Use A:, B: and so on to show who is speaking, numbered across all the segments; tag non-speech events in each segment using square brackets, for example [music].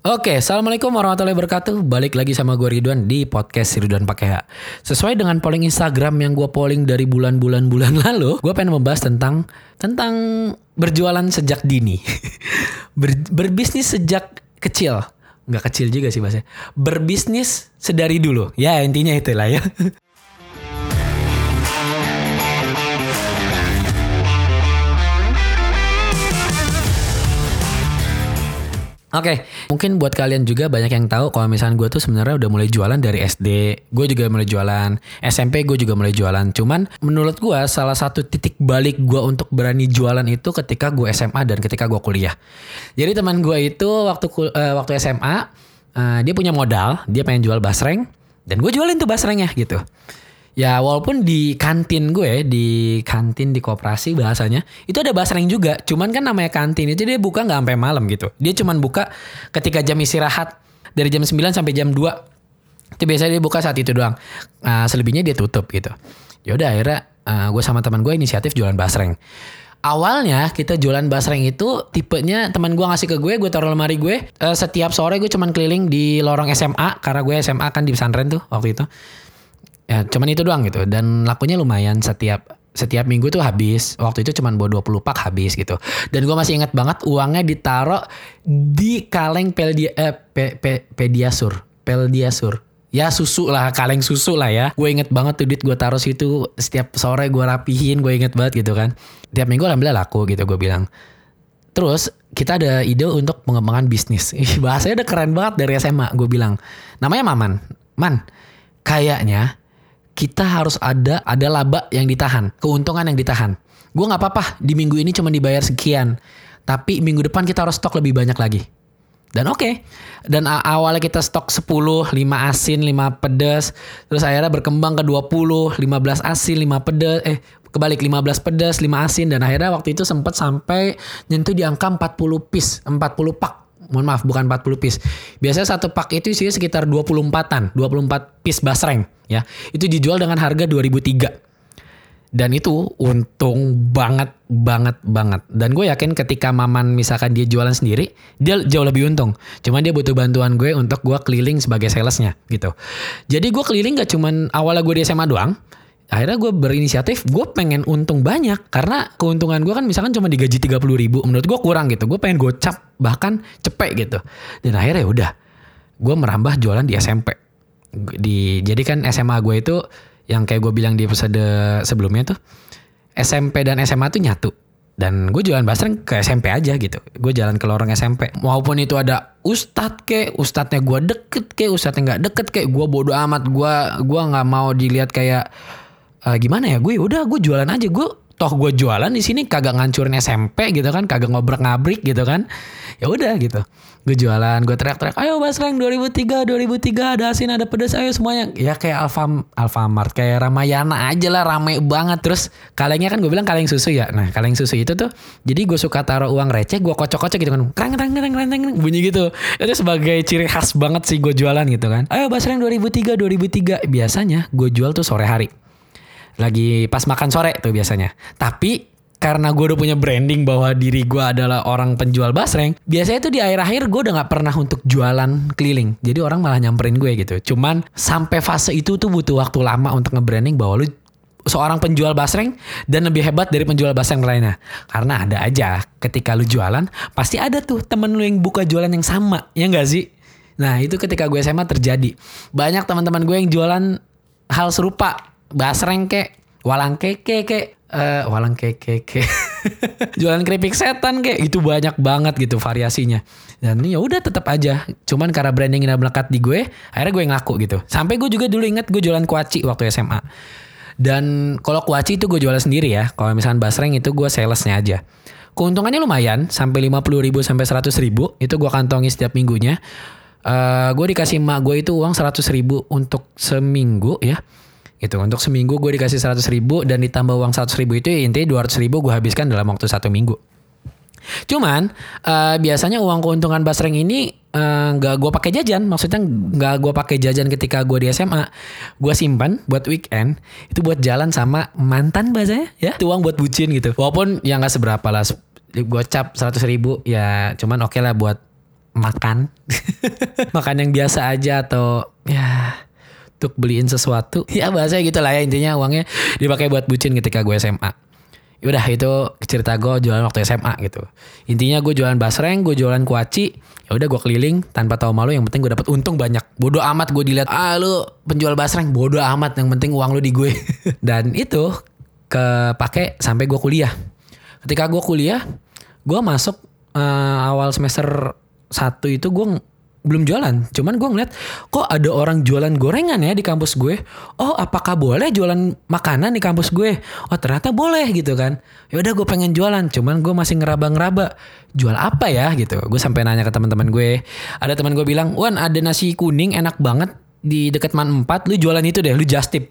A: Oke, assalamualaikum warahmatullahi wabarakatuh. Balik lagi sama gue Ridwan di podcast Ridwan Pakai H. Sesuai dengan polling Instagram yang gue polling dari bulan-bulan bulan [laughs] lalu, gue pengen membahas tentang tentang berjualan sejak dini, [laughs] Ber, berbisnis sejak kecil. Nggak kecil juga sih bahasanya. Berbisnis sedari dulu. Ya intinya itulah ya. [laughs] Oke, mungkin buat kalian juga banyak yang tahu kalau misalnya gue tuh sebenarnya udah mulai jualan dari SD. Gue juga mulai jualan. SMP gue juga mulai jualan. Cuman menurut gue salah satu titik balik gue untuk berani jualan itu ketika gue SMA dan ketika gue kuliah. Jadi teman gue itu waktu uh, waktu SMA uh, eh, dia punya modal, dia pengen jual basreng dan gue jualin tuh basrengnya gitu. Ya walaupun di kantin gue, di kantin di koperasi bahasanya, itu ada basreng juga. Cuman kan namanya kantin itu dia buka nggak sampai malam gitu. Dia cuman buka ketika jam istirahat dari jam 9 sampai jam 2. Itu biasanya dia buka saat itu doang. Nah, selebihnya dia tutup gitu. Ya udah akhirnya uh, gue sama teman gue inisiatif jualan basreng. Awalnya kita jualan basreng itu tipenya teman gue ngasih ke gue, gue taruh lemari gue. Uh, setiap sore gue cuman keliling di lorong SMA karena gue SMA kan di pesantren tuh waktu itu ya cuman itu doang gitu. Dan lakunya lumayan setiap setiap minggu tuh habis. Waktu itu cuman bawa 20 pak habis gitu. Dan gue masih ingat banget uangnya ditaruh di kaleng peldia eh, pe, pe, pediasur. Peldiasur ya susu lah kaleng susu lah ya. Gue inget banget tuh duit gue taruh situ. Setiap sore gue rapihin gue inget banget gitu kan. Tiap minggu alhamdulillah laku gitu gue bilang. Terus kita ada ide untuk pengembangan bisnis. [laughs] Bahasanya udah keren banget dari SMA gue bilang. Namanya Maman. Man kayaknya kita harus ada ada laba yang ditahan, keuntungan yang ditahan. Gue nggak apa-apa di minggu ini cuma dibayar sekian, tapi minggu depan kita harus stok lebih banyak lagi. Dan oke, okay. dan awalnya kita stok 10, 5 asin, 5 pedas, terus akhirnya berkembang ke 20, 15 asin, 5 pedas, eh kebalik 15 pedas, 5 asin, dan akhirnya waktu itu sempat sampai nyentuh di angka 40 piece, 40 pak mohon maaf bukan 40 piece. Biasanya satu pak itu isinya sekitar 24-an, 24 piece basreng ya. Itu dijual dengan harga 2003. Dan itu untung banget banget banget. Dan gue yakin ketika Maman misalkan dia jualan sendiri, dia jauh lebih untung. Cuman dia butuh bantuan gue untuk gue keliling sebagai salesnya gitu. Jadi gue keliling gak cuman awalnya gue di SMA doang, akhirnya gue berinisiatif gue pengen untung banyak. Karena keuntungan gue kan misalkan cuma digaji 30 ribu menurut gue kurang gitu. Gue pengen gocap bahkan cepet gitu. Dan akhirnya ya udah gue merambah jualan di SMP di jadi kan SMA gue itu yang kayak gue bilang di episode sebelumnya tuh SMP dan SMA tuh nyatu. Dan gue jualan basreng ke SMP aja gitu. Gue jalan ke lorong SMP maupun itu ada ustad ke ustadnya gue deket ke ustadnya nggak deket ke gue bodoh amat. Gue gue nggak mau dilihat kayak uh, gimana ya? Gue udah gue jualan aja. Gue toh gue jualan di sini kagak ngancurin SMP gitu kan kagak ngobrak ngabrik gitu kan. Ya udah gitu. Gue jualan gue teriak-teriak ayo Basreng 2003 2003 ada asin ada pedas ayo semuanya. Ya kayak Alfa Alfamart kayak Ramayana aja lah rame banget. Terus kalengnya kan gue bilang kaleng susu ya. Nah kaleng susu itu tuh jadi gue suka taruh uang receh gue kocok-kocok gitu kan. Kreng kreng kreng kreng bunyi gitu. Itu sebagai ciri khas banget sih gue jualan gitu kan. Ayo Basreng 2003 2003 biasanya gue jual tuh sore hari lagi pas makan sore tuh biasanya. Tapi karena gue udah punya branding bahwa diri gue adalah orang penjual basreng, biasanya tuh di akhir-akhir gue udah gak pernah untuk jualan keliling. Jadi orang malah nyamperin gue gitu. Cuman sampai fase itu tuh butuh waktu lama untuk nge-branding bahwa lu seorang penjual basreng dan lebih hebat dari penjual basreng lainnya. Karena ada aja ketika lu jualan, pasti ada tuh temen lu yang buka jualan yang sama, ya gak sih? Nah itu ketika gue SMA terjadi. Banyak teman-teman gue yang jualan hal serupa basreng kek, walang keke kek, uh, walang keke kek. [laughs] Jualan keripik setan kek, itu banyak banget gitu variasinya. Dan ya udah tetap aja. Cuman karena branding udah melekat di gue, akhirnya gue ngaku gitu. Sampai gue juga dulu inget gue jualan kuaci waktu SMA. Dan kalau kuaci itu gue jualan sendiri ya. Kalau misalnya basreng itu gue salesnya aja. Keuntungannya lumayan, sampai 50 ribu sampai 100 ribu. Itu gue kantongi setiap minggunya. Uh, gue dikasih emak gue itu uang 100 ribu untuk seminggu ya gitu. Untuk seminggu gue dikasih 100 ribu dan ditambah uang 100 ribu itu ya intinya 200 ribu gue habiskan dalam waktu satu minggu. Cuman uh, biasanya uang keuntungan basreng ini eh, nggak uh, gue pakai jajan, maksudnya nggak gue pakai jajan ketika gue di SMA, gue simpan buat weekend itu buat jalan sama mantan bahasanya ya, itu uang buat bucin gitu. Walaupun ya nggak seberapa lah, gue cap seratus ribu ya, cuman oke okay lah buat makan. [laughs] makan yang biasa aja atau ya untuk beliin sesuatu. [laughs] Ya bahasanya gitu lah ya intinya uangnya dipakai buat bucin ketika gue SMA. Yaudah itu cerita gue jualan waktu SMA gitu. Intinya gue jualan basreng, gue jualan kuaci. Ya udah gue keliling tanpa tahu malu. Yang penting gue dapat untung banyak. Bodoh amat gue dilihat. Ah lu penjual basreng. Bodoh amat. Yang penting uang lu di gue. [laughs] Dan itu kepake sampai gue kuliah. Ketika gue kuliah, gue masuk uh, awal semester satu itu gue belum jualan. Cuman gue ngeliat kok ada orang jualan gorengan ya di kampus gue. Oh apakah boleh jualan makanan di kampus gue? Oh ternyata boleh gitu kan. Ya udah gue pengen jualan. Cuman gue masih ngeraba-ngeraba jual apa ya gitu. Gue sampai nanya ke teman-teman gue. Ada teman gue bilang, Wan ada nasi kuning enak banget di deket Man 4. Lu jualan itu deh, lu just tip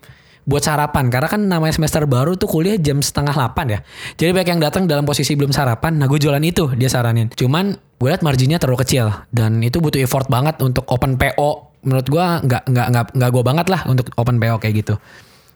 A: buat sarapan. Karena kan namanya semester baru tuh kuliah jam setengah 8 ya. Jadi banyak yang datang dalam posisi belum sarapan. Nah gue jualan itu dia saranin. Cuman gue liat marginnya terlalu kecil. Dan itu butuh effort banget untuk open PO menurut gue nggak nggak nggak nggak gue banget lah untuk open PO kayak gitu.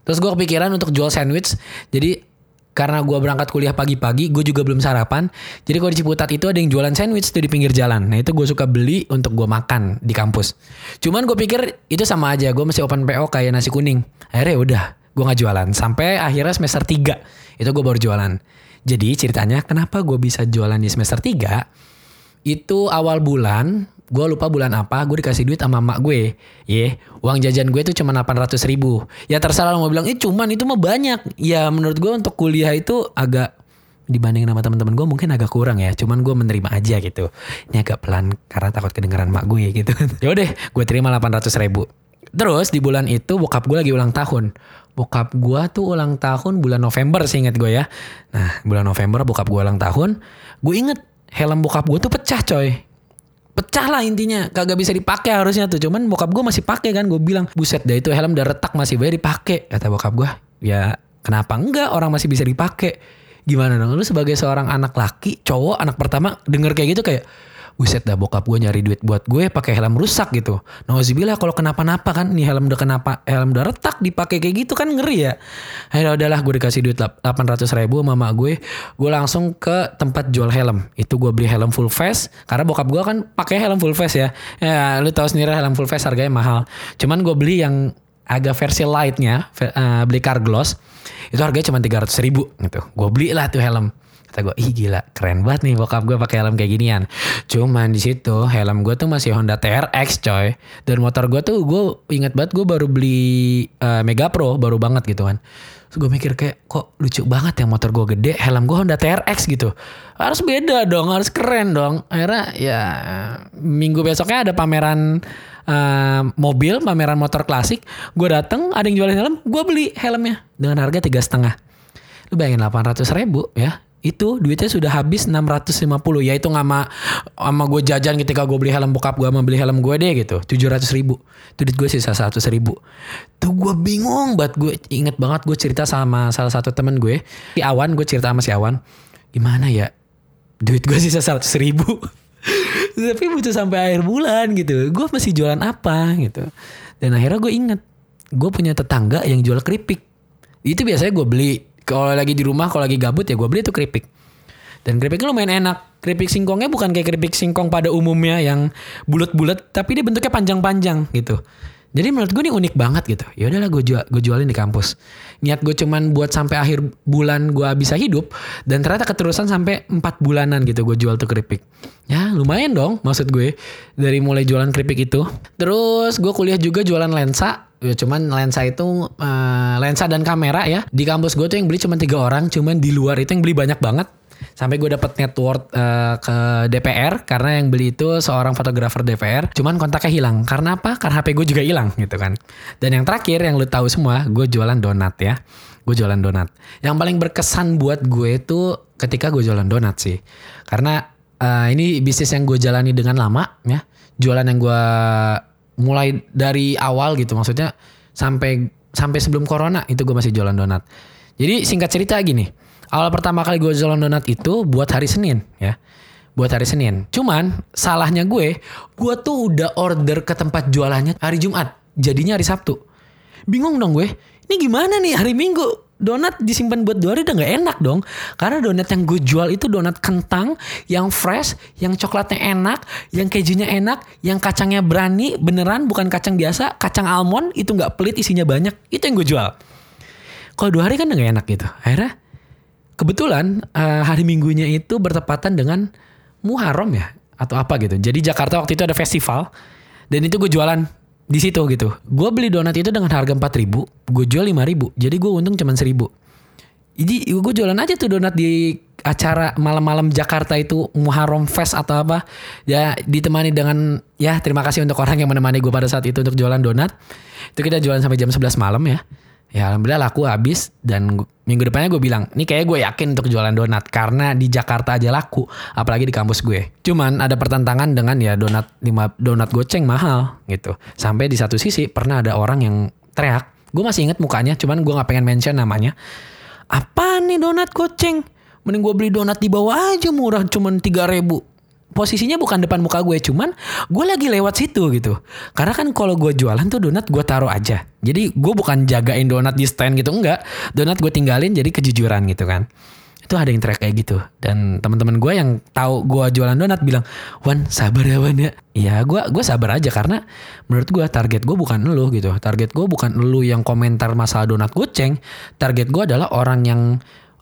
A: Terus gue kepikiran untuk jual sandwich. Jadi karena gue berangkat kuliah pagi-pagi, gue juga belum sarapan. Jadi kalau di Ciputat itu ada yang jualan sandwich tuh di pinggir jalan. Nah itu gue suka beli untuk gue makan di kampus. Cuman gue pikir itu sama aja, gue masih open PO kayak nasi kuning. Akhirnya udah, gue gak jualan. Sampai akhirnya semester 3, itu gue baru jualan. Jadi ceritanya kenapa gue bisa jualan di semester 3, itu awal bulan gue lupa bulan apa gue dikasih duit sama mak gue. Ya yeah. uang jajan gue itu cuma 800 ribu. Ya terserah lo mau bilang eh cuman itu mah banyak. Ya menurut gue untuk kuliah itu agak dibanding sama teman-teman gue mungkin agak kurang ya. Cuman gue menerima aja gitu. Ini agak pelan karena takut kedengeran mak gue gitu. [laughs] Ya udah gue terima 800 ribu. Terus di bulan itu bokap gue lagi ulang tahun. Bokap gue tuh ulang tahun bulan November sih inget gue ya. Nah bulan November bokap gue ulang tahun. Gue inget helm bokap gue tuh pecah coy pecah lah intinya. Kagak bisa dipakai harusnya tuh. Cuman bokap gue masih pakai kan. Gue bilang buset dah itu helm udah retak masih bayar dipakai. Kata bokap gue ya kenapa enggak? Orang masih bisa dipakai. Gimana dong? Lu sebagai seorang anak laki cowok anak pertama denger kayak gitu kayak Buset dah bokap gue nyari duit buat gue pakai helm rusak gitu. Nauzubillah kalau kenapa-napa kan nih helm udah kenapa helm udah retak dipakai kayak gitu kan ngeri ya. Akhirnya udahlah gue dikasih duit 800 ribu sama mak gue. Gue langsung ke tempat jual helm. Itu gue beli helm full face karena bokap gue kan pakai helm full face ya. Ya lu tahu sendiri helm full face harganya mahal. Cuman gue beli yang agak versi lightnya, uh, beli car gloss itu harganya cuma 300 ribu gitu. Gue beli lah tuh helm. Kata gue, ih gila, keren banget nih bokap gue pakai helm kayak ginian. Cuman di situ helm gue tuh masih Honda TRX coy. Dan motor gue tuh gue inget banget gue baru beli uh, Mega Pro, baru banget gitu kan. Gue mikir kayak kok lucu banget ya motor gue gede, helm gue Honda TRX gitu. Harus beda dong, harus keren dong. Akhirnya ya minggu besoknya ada pameran uh, mobil, pameran motor klasik. Gue dateng, ada yang jualin helm, gue beli helmnya dengan harga tiga setengah. Lu bayangin 800 ribu ya itu duitnya sudah habis 650 ya itu sama sama gue jajan ketika gue beli helm bokap gue sama beli helm gue deh gitu 700 ribu. Itu duit gue sisa 100 ribu. Tuh gue bingung banget gue inget banget gue cerita sama salah satu temen gue si Awan gue cerita sama si Awan gimana ya duit gue sisa 100 ribu? [laughs] Tapi butuh sampai akhir bulan gitu gue masih jualan apa? gitu. Dan akhirnya gue inget gue punya tetangga yang jual keripik. Itu biasanya gue beli kalau lagi di rumah kalau lagi gabut ya gue beli tuh keripik. Dan keripiknya lumayan enak. Keripik singkongnya bukan kayak keripik singkong pada umumnya yang bulat-bulat tapi dia bentuknya panjang-panjang gitu. Jadi menurut gue ini unik banget gitu. Ya udahlah gue jual gue jualin di kampus. Niat gue cuman buat sampai akhir bulan gue bisa hidup dan ternyata keterusan sampai 4 bulanan gitu gue jual tuh keripik. Ya lumayan dong maksud gue dari mulai jualan keripik itu. Terus gue kuliah juga jualan lensa Ya, cuman lensa itu uh, lensa dan kamera ya. Di kampus gue tuh yang beli cuma tiga orang, cuman di luar itu yang beli banyak banget. Sampai gue dapet network uh, ke DPR karena yang beli itu seorang fotografer DPR. Cuman kontaknya hilang. Karena apa? Karena HP gue juga hilang gitu kan. Dan yang terakhir yang lu tahu semua, gue jualan donat ya. Gue jualan donat. Yang paling berkesan buat gue itu ketika gue jualan donat sih. Karena uh, ini bisnis yang gue jalani dengan lama ya. Jualan yang gue mulai dari awal gitu maksudnya sampai sampai sebelum corona itu gue masih jualan donat. Jadi singkat cerita gini, awal pertama kali gue jualan donat itu buat hari Senin ya. Buat hari Senin. Cuman salahnya gue, gue tuh udah order ke tempat jualannya hari Jumat. Jadinya hari Sabtu. Bingung dong gue. Ini gimana nih hari Minggu donat disimpan buat dua hari udah nggak enak dong. Karena donat yang gue jual itu donat kentang yang fresh, yang coklatnya enak, yang kejunya enak, yang kacangnya berani beneran bukan kacang biasa, kacang almond itu nggak pelit isinya banyak. Itu yang gue jual. Kalau dua hari kan udah gak enak gitu. Akhirnya kebetulan uh, hari minggunya itu bertepatan dengan Muharram ya atau apa gitu. Jadi Jakarta waktu itu ada festival dan itu gue jualan di situ gitu. Gue beli donat itu dengan harga 4000, gue jual 5000. Jadi gue untung cuma 1000. Jadi gue jualan aja tuh donat di acara malam-malam Jakarta itu Muharram Fest atau apa. Ya ditemani dengan ya terima kasih untuk orang yang menemani gue pada saat itu untuk jualan donat. Itu kita jualan sampai jam 11 malam ya. Ya alhamdulillah laku habis dan minggu depannya gue bilang, ini kayak gue yakin untuk jualan donat karena di Jakarta aja laku, apalagi di kampus gue. Cuman ada pertentangan dengan ya donat lima donat goceng mahal gitu. Sampai di satu sisi pernah ada orang yang teriak, gue masih inget mukanya, cuman gue nggak pengen mention namanya. Apa nih donat goceng? Mending gue beli donat di bawah aja murah, cuman tiga ribu posisinya bukan depan muka gue cuman gue lagi lewat situ gitu. Karena kan kalau gue jualan tuh donat gue taruh aja. Jadi gue bukan jagain donat di stand gitu enggak. Donat gue tinggalin jadi kejujuran gitu kan. Itu ada yang teriak kayak gitu. Dan teman-teman gue yang tahu gue jualan donat bilang Wan sabar ya Wan ya. Iya gue gue sabar aja karena menurut gue target gue bukan lu gitu. Target gue bukan lu yang komentar masalah donat goceng. Target gue adalah orang yang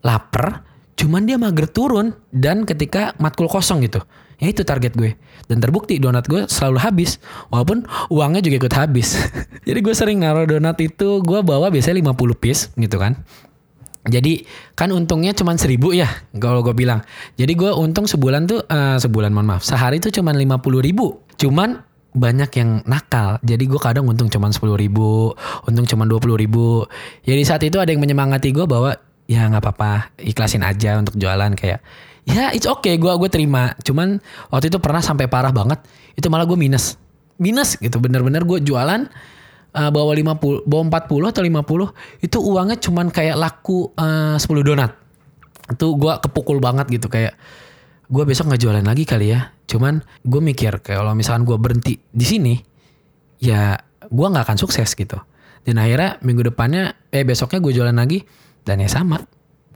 A: lapar cuman dia mager turun dan ketika matkul kosong gitu Ya itu target gue. Dan terbukti donat gue selalu habis. Walaupun uangnya juga ikut habis. [laughs] Jadi gue sering naruh donat itu gue bawa biasanya 50 piece gitu kan. Jadi kan untungnya cuma seribu ya kalau gue bilang. Jadi gue untung sebulan tuh uh, sebulan mohon maaf sehari tuh cuma 50 ribu. Cuman banyak yang nakal. Jadi gue kadang untung cuma 10 ribu, untung cuma 20 ribu. Jadi saat itu ada yang menyemangati gue bahwa ya nggak apa-apa ikhlasin aja untuk jualan kayak ya it's okay gue gue terima. Cuman waktu itu pernah sampai parah banget. Itu malah gue minus. Minus gitu bener-bener gue jualan uh, bawa 50 bawa 40 atau 50 itu uangnya cuman kayak laku uh, 10 donat. Itu gue kepukul banget gitu kayak gue besok nggak jualan lagi kali ya. Cuman gue mikir kayak kalau misalkan gue berhenti di sini ya gue nggak akan sukses gitu. Dan akhirnya minggu depannya eh besoknya gue jualan lagi dan ya sama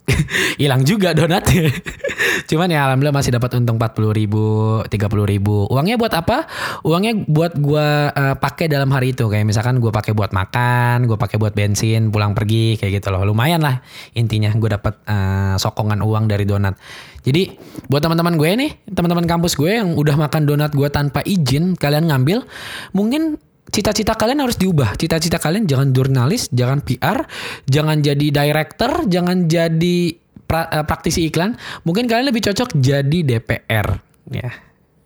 A: [laughs] hilang juga donatnya. [laughs] Cuman ya alhamdulillah masih dapat untung 40 ribu, 30 ribu. Uangnya buat apa? Uangnya buat gua uh, pakai dalam hari itu. Kayak misalkan gua pakai buat makan, gua pakai buat bensin, pulang pergi kayak gitu loh. Lumayan lah intinya gue dapat uh, sokongan uang dari donat. Jadi buat teman-teman gue nih, teman-teman kampus gue yang udah makan donat gue tanpa izin, kalian ngambil, mungkin cita-cita kalian harus diubah. Cita-cita kalian jangan jurnalis, jangan PR, jangan jadi director, jangan jadi pra, uh, praktisi iklan. Mungkin kalian lebih cocok jadi DPR ya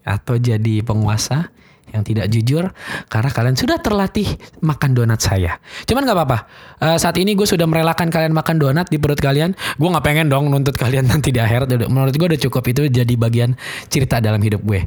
A: atau jadi penguasa yang tidak jujur karena kalian sudah terlatih makan donat saya. Cuman nggak apa-apa. Uh, saat ini gue sudah merelakan kalian makan donat di perut kalian. Gue nggak pengen dong nuntut kalian nanti di akhir. Menurut gue udah cukup itu jadi bagian cerita dalam hidup gue.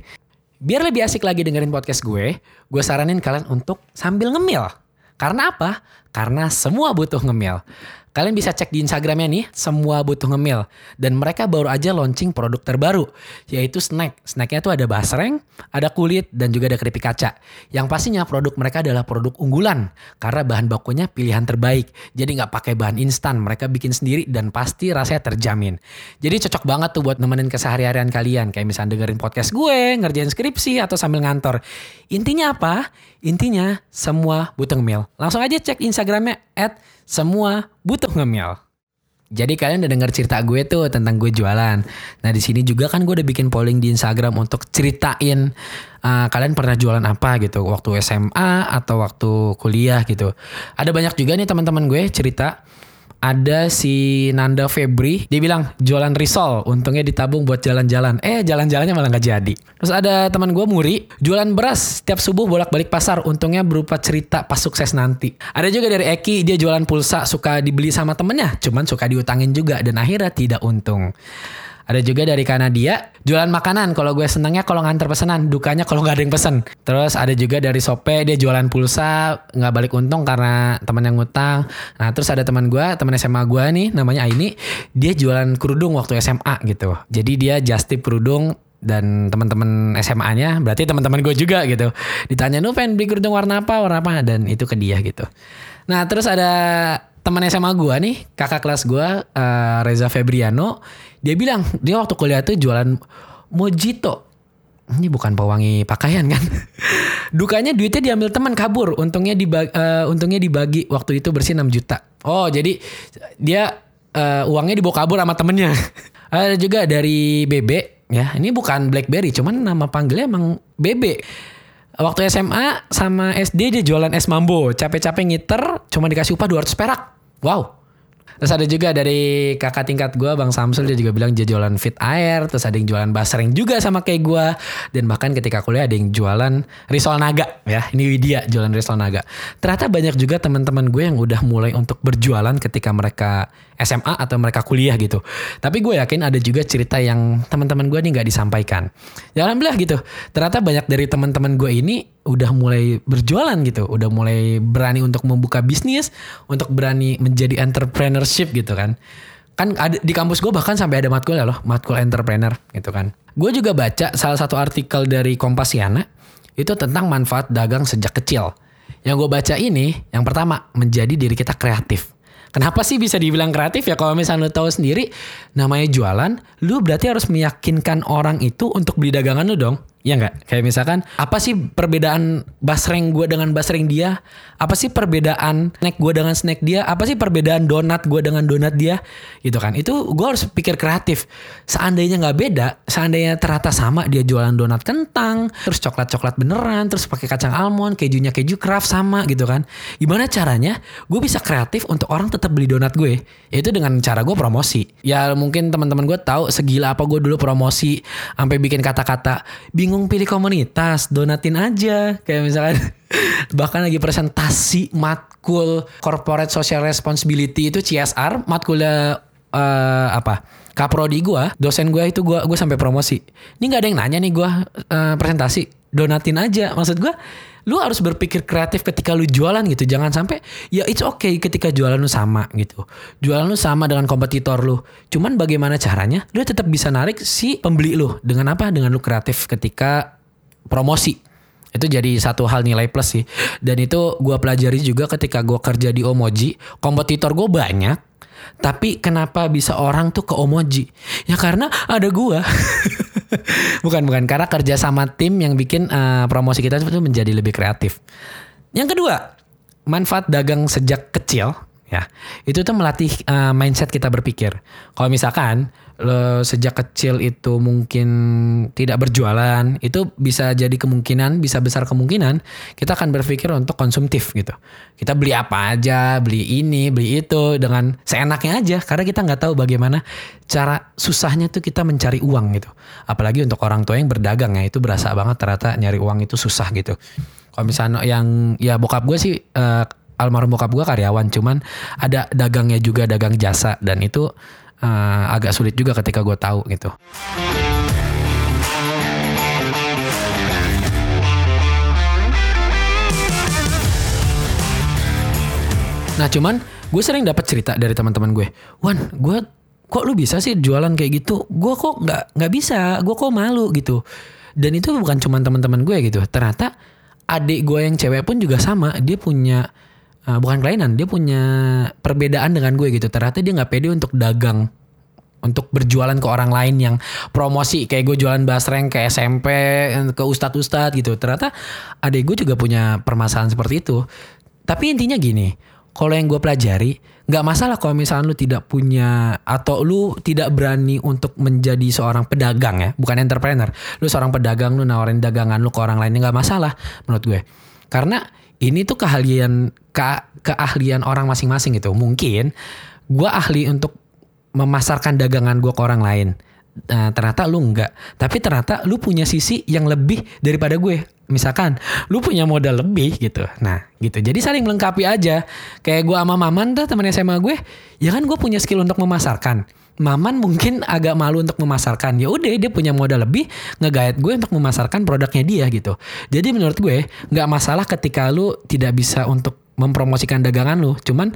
A: Biar lebih asik lagi dengerin podcast gue, gue saranin kalian untuk sambil ngemil. Karena apa? Karena semua butuh ngemil. Kalian bisa cek di Instagramnya nih, semua butuh ngemil. Dan mereka baru aja launching produk terbaru, yaitu snack. Snacknya tuh ada basreng, ada kulit, dan juga ada keripik kaca. Yang pastinya produk mereka adalah produk unggulan, karena bahan bakunya pilihan terbaik. Jadi nggak pakai bahan instan, mereka bikin sendiri dan pasti rasanya terjamin. Jadi cocok banget tuh buat nemenin keseharian kalian, kayak misalnya dengerin podcast gue, ngerjain skripsi, atau sambil ngantor. Intinya apa? Intinya semua butuh ngemil. Langsung aja cek Instagramnya at semua butuh ngemil. Jadi kalian udah denger cerita gue tuh tentang gue jualan. Nah di sini juga kan gue udah bikin polling di Instagram untuk ceritain uh, kalian pernah jualan apa gitu waktu SMA atau waktu kuliah gitu. Ada banyak juga nih teman-teman gue cerita ada si Nanda Febri dia bilang jualan risol untungnya ditabung buat jalan-jalan. Eh jalan-jalannya malah nggak jadi. Terus ada teman gue Muri jualan beras setiap subuh bolak-balik pasar untungnya berupa cerita pas sukses nanti. Ada juga dari Eki dia jualan pulsa suka dibeli sama temennya cuman suka diutangin juga dan akhirnya tidak untung ada juga dari Kanadia jualan makanan. Kalau gue senangnya kalau nganter pesanan, dukanya kalau nggak ada yang pesen. Terus ada juga dari Sope dia jualan pulsa nggak balik untung karena teman yang ngutang. Nah terus ada teman gue, teman SMA gue nih namanya Aini, dia jualan kerudung waktu SMA gitu. Jadi dia just tip kerudung dan teman-teman SMA-nya berarti teman-teman gue juga gitu ditanya nu pengen beli kerudung warna apa warna apa dan itu ke dia gitu nah terus ada teman SMA gue nih, kakak kelas gue uh, Reza Febriano, dia bilang dia waktu kuliah tuh jualan mojito. Ini bukan pewangi pakaian kan? [laughs] Dukanya duitnya diambil teman kabur, untungnya dibagi, uh, untungnya dibagi waktu itu bersih 6 juta. Oh jadi dia uh, uangnya dibawa kabur sama temennya. [laughs] Ada juga dari Bebe ya. Ini bukan BlackBerry, cuman nama panggilnya emang Bebe. Waktu SMA sama SD dia jualan es mambo. Capek-capek ngiter cuma dikasih upah 200 perak. Wow. Terus ada juga dari kakak tingkat gue Bang Samsul dia juga bilang dia jualan fit air. Terus ada yang jualan basreng juga sama kayak gue. Dan bahkan ketika kuliah ada yang jualan risol naga ya. Ini Widya jualan risol naga. Ternyata banyak juga teman-teman gue yang udah mulai untuk berjualan ketika mereka SMA atau mereka kuliah gitu. Tapi gue yakin ada juga cerita yang teman-teman gue nih nggak disampaikan. Ya alhamdulillah gitu. Ternyata banyak dari teman-teman gue ini udah mulai berjualan gitu, udah mulai berani untuk membuka bisnis, untuk berani menjadi entrepreneurship gitu kan. Kan ada, di kampus gue bahkan sampai ada matkul ya loh, matkul entrepreneur gitu kan. Gue juga baca salah satu artikel dari Kompasiana itu tentang manfaat dagang sejak kecil. Yang gue baca ini, yang pertama menjadi diri kita kreatif. Kenapa sih bisa dibilang kreatif ya kalau misalnya lu tahu sendiri namanya jualan, lu berarti harus meyakinkan orang itu untuk beli dagangan lu dong. Iya nggak? Kayak misalkan apa sih perbedaan basreng gue dengan basreng dia? Apa sih perbedaan snack gue dengan snack dia? Apa sih perbedaan donat gue dengan donat dia? Gitu kan? Itu gue harus pikir kreatif. Seandainya nggak beda, seandainya ternyata sama dia jualan donat kentang, terus coklat coklat beneran, terus pakai kacang almond, kejunya keju craft sama gitu kan? Gimana caranya? Gue bisa kreatif untuk orang tetap beli donat gue. Yaitu dengan cara gue promosi. Ya mungkin teman-teman gue tahu segila apa gue dulu promosi sampai bikin kata-kata bingung bingung pilih komunitas, donatin aja. Kayak misalkan [laughs] bahkan lagi presentasi matkul corporate social responsibility itu CSR, matkulnya uh, apa? Kaprodi gue, dosen gue itu gue gue sampai promosi. Ini nggak ada yang nanya nih gue uh, presentasi, donatin aja. Maksud gue lu harus berpikir kreatif ketika lu jualan gitu. Jangan sampai ya it's okay ketika jualan lu sama gitu. Jualan lu sama dengan kompetitor lu. Cuman bagaimana caranya? Lu tetap bisa narik si pembeli lu. Dengan apa? Dengan lu kreatif ketika promosi. Itu jadi satu hal nilai plus sih. Dan itu gue pelajari juga ketika gue kerja di Omoji. Kompetitor gue banyak tapi kenapa bisa orang tuh ke Omoji? Ya karena ada gue [laughs] bukan bukan karena kerja sama tim yang bikin uh, promosi kita itu menjadi lebih kreatif. Yang kedua, manfaat dagang sejak kecil ya itu tuh melatih uh, mindset kita berpikir. Kalau misalkan lo sejak kecil itu mungkin tidak berjualan, itu bisa jadi kemungkinan, bisa besar kemungkinan kita akan berpikir untuk konsumtif gitu. Kita beli apa aja, beli ini, beli itu dengan seenaknya aja karena kita nggak tahu bagaimana cara susahnya tuh kita mencari uang gitu. Apalagi untuk orang tua yang berdagang ya itu berasa banget ternyata nyari uang itu susah gitu. Kalau misalnya yang ya bokap gue sih uh, almarhum bokap gue karyawan cuman ada dagangnya juga dagang jasa dan itu uh, agak sulit juga ketika gue tahu gitu. Nah cuman gue sering dapat cerita dari teman-teman gue, Wan, gue kok lu bisa sih jualan kayak gitu? Gue kok nggak nggak bisa, gue kok malu gitu. Dan itu bukan cuma teman-teman gue gitu. Ternyata adik gue yang cewek pun juga sama, dia punya uh, bukan kelainan dia punya perbedaan dengan gue gitu. Ternyata dia nggak pede untuk dagang untuk berjualan ke orang lain yang promosi. Kayak gue jualan basreng ke SMP ke ustadz ustadz gitu. Ternyata adik gue juga punya permasalahan seperti itu. Tapi intinya gini kalau yang gue pelajari nggak masalah kalau misalnya lu tidak punya atau lu tidak berani untuk menjadi seorang pedagang ya bukan entrepreneur. Lu seorang pedagang lu nawarin dagangan lu ke orang lain nggak masalah menurut gue. Karena ini tuh keahlian ke, keahlian orang masing-masing gitu. Mungkin gue ahli untuk memasarkan dagangan gue ke orang lain. Nah, ternyata lu enggak. Tapi ternyata lu punya sisi yang lebih daripada gue. Misalkan lu punya modal lebih gitu. Nah gitu. Jadi saling melengkapi aja. Kayak gue sama Maman tuh temen SMA gue. Ya kan gue punya skill untuk memasarkan. Maman mungkin agak malu untuk memasarkan. Ya udah dia punya modal lebih ngegait gue untuk memasarkan produknya dia gitu. Jadi menurut gue nggak masalah ketika lu tidak bisa untuk mempromosikan dagangan lu. Cuman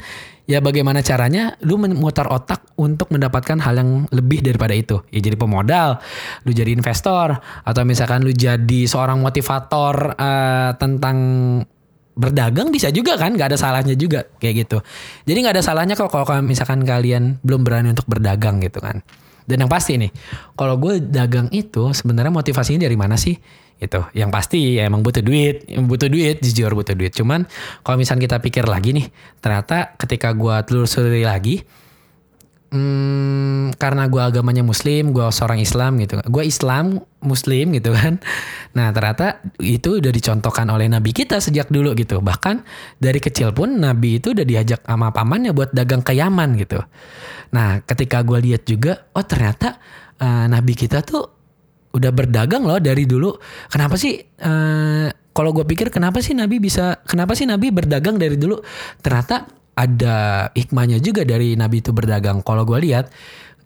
A: ya bagaimana caranya lu memutar otak untuk mendapatkan hal yang lebih daripada itu. Ya jadi pemodal, lu jadi investor atau misalkan lu jadi seorang motivator uh, tentang berdagang bisa juga kan nggak ada salahnya juga kayak gitu. Jadi nggak ada salahnya kok kalau misalkan kalian belum berani untuk berdagang gitu kan. Dan yang pasti nih kalau gue dagang itu sebenarnya motivasinya dari mana sih? Itu yang pasti ya emang butuh duit butuh duit jujur butuh duit. Cuman kalau misalnya kita pikir lagi nih ternyata ketika gue telusuri lagi hmm, karena gue agamanya muslim gue seorang Islam gitu. Gue Islam muslim gitu kan. Nah ternyata itu udah dicontohkan oleh Nabi kita sejak dulu gitu. Bahkan dari kecil pun Nabi itu udah diajak sama pamannya buat dagang ke Yaman gitu. Nah ketika gue lihat juga oh ternyata uh, Nabi kita tuh udah berdagang loh dari dulu. Kenapa sih uh, kalau gue pikir kenapa sih Nabi bisa kenapa sih Nabi berdagang dari dulu? Ternyata ada hikmahnya juga dari Nabi itu berdagang. Kalau gue lihat,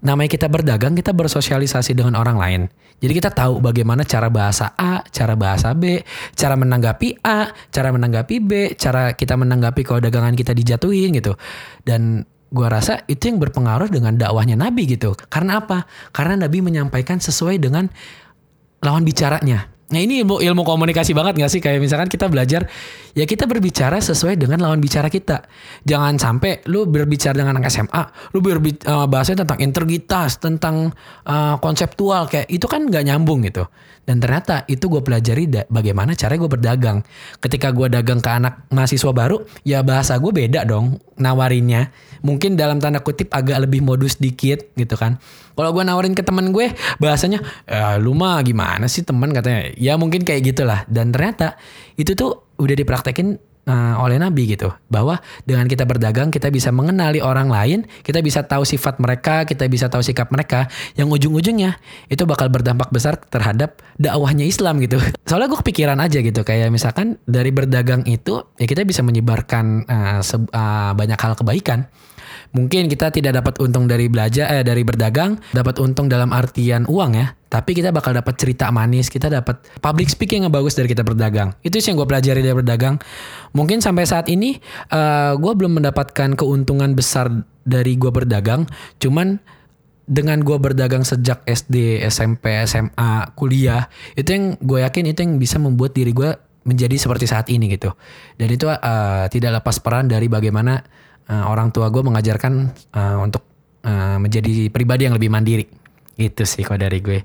A: namanya kita berdagang, kita bersosialisasi dengan orang lain. Jadi kita tahu bagaimana cara bahasa A, cara bahasa B, cara menanggapi A, cara menanggapi B, cara kita menanggapi kalau dagangan kita dijatuhin gitu. Dan gue rasa itu yang berpengaruh dengan dakwahnya Nabi gitu. Karena apa? Karena Nabi menyampaikan sesuai dengan lawan bicaranya. Nah ini ilmu, ilmu komunikasi banget gak sih? Kayak misalkan kita belajar, ya kita berbicara sesuai dengan lawan bicara kita. Jangan sampai lu berbicara dengan anak SMA, lu berbicara uh, bahasanya tentang integritas, tentang uh, konseptual, kayak itu kan gak nyambung gitu. Dan ternyata itu gue pelajari bagaimana cara gue berdagang. Ketika gue dagang ke anak mahasiswa baru, ya bahasa gue beda dong nawarinnya. Mungkin dalam tanda kutip agak lebih modus dikit gitu kan. Kalau gue nawarin ke temen gue, bahasanya, ya, lu mah gimana sih teman katanya ya mungkin kayak gitulah. Dan ternyata itu tuh udah dipraktekin uh, oleh Nabi gitu. Bahwa dengan kita berdagang kita bisa mengenali orang lain kita bisa tahu sifat mereka kita bisa tahu sikap mereka. Yang ujung-ujungnya itu bakal berdampak besar terhadap dakwahnya Islam gitu. [laughs] Soalnya gue kepikiran aja gitu. Kayak misalkan dari berdagang itu ya kita bisa menyebarkan uh, uh, banyak hal kebaikan. Mungkin kita tidak dapat untung dari belajar eh dari berdagang dapat untung dalam artian uang ya tapi kita bakal dapat cerita manis, kita dapat public speaking yang bagus dari kita berdagang. Itu sih yang gue pelajari dari berdagang. Mungkin sampai saat ini uh, gue belum mendapatkan keuntungan besar dari gue berdagang, cuman dengan gue berdagang sejak SD, SMP, SMA, kuliah, itu yang gue yakin itu yang bisa membuat diri gue menjadi seperti saat ini gitu. Dan itu uh, tidak lepas peran dari bagaimana uh, orang tua gue mengajarkan uh, untuk uh, menjadi pribadi yang lebih mandiri. Gitu sih kalau dari gue.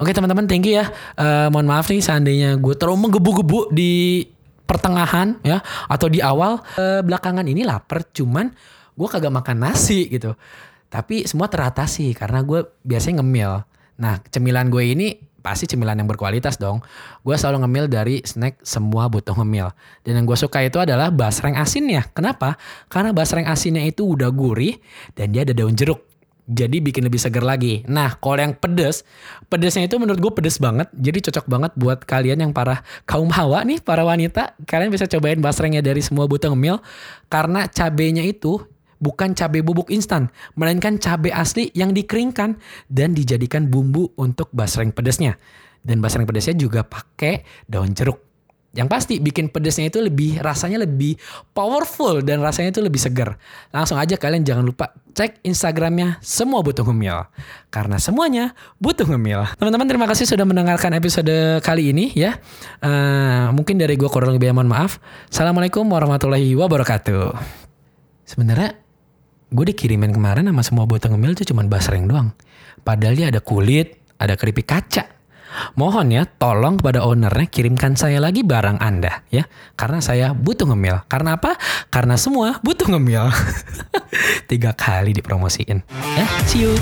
A: Oke teman-teman thank you ya. Uh, mohon maaf nih seandainya gue terlalu menggebu-gebu di pertengahan ya atau di awal uh, belakangan ini lapar cuman gue kagak makan nasi gitu. Tapi semua teratasi karena gue biasanya ngemil. Nah cemilan gue ini pasti cemilan yang berkualitas dong. Gue selalu ngemil dari snack semua butuh ngemil. Dan yang gue suka itu adalah basreng asinnya. Kenapa? Karena basreng asinnya itu udah gurih dan dia ada daun jeruk jadi bikin lebih segar lagi. Nah, kalau yang pedes, pedesnya itu menurut gue pedes banget. Jadi cocok banget buat kalian yang para kaum hawa nih, para wanita. Kalian bisa cobain basrengnya dari semua butuh ngemil. Karena cabenya itu bukan cabai bubuk instan, melainkan cabai asli yang dikeringkan dan dijadikan bumbu untuk basreng pedesnya. Dan basreng pedesnya juga pakai daun jeruk. Yang pasti bikin pedesnya itu lebih rasanya lebih powerful dan rasanya itu lebih segar. Langsung aja kalian jangan lupa cek Instagramnya semua butuh ngemil karena semuanya butuh ngemil. Teman-teman terima kasih sudah mendengarkan episode kali ini ya. Uh, mungkin dari gue kurang lebih mohon maaf. Assalamualaikum warahmatullahi wabarakatuh. Sebenarnya gue dikirimin kemarin sama semua butuh ngemil itu cuma basreng doang. Padahal dia ada kulit, ada keripik kaca Mohon ya, tolong kepada ownernya kirimkan saya lagi barang Anda ya. Karena saya butuh ngemil. Karena apa? Karena semua butuh ngemil. [laughs] Tiga kali dipromosiin. Ya, see you.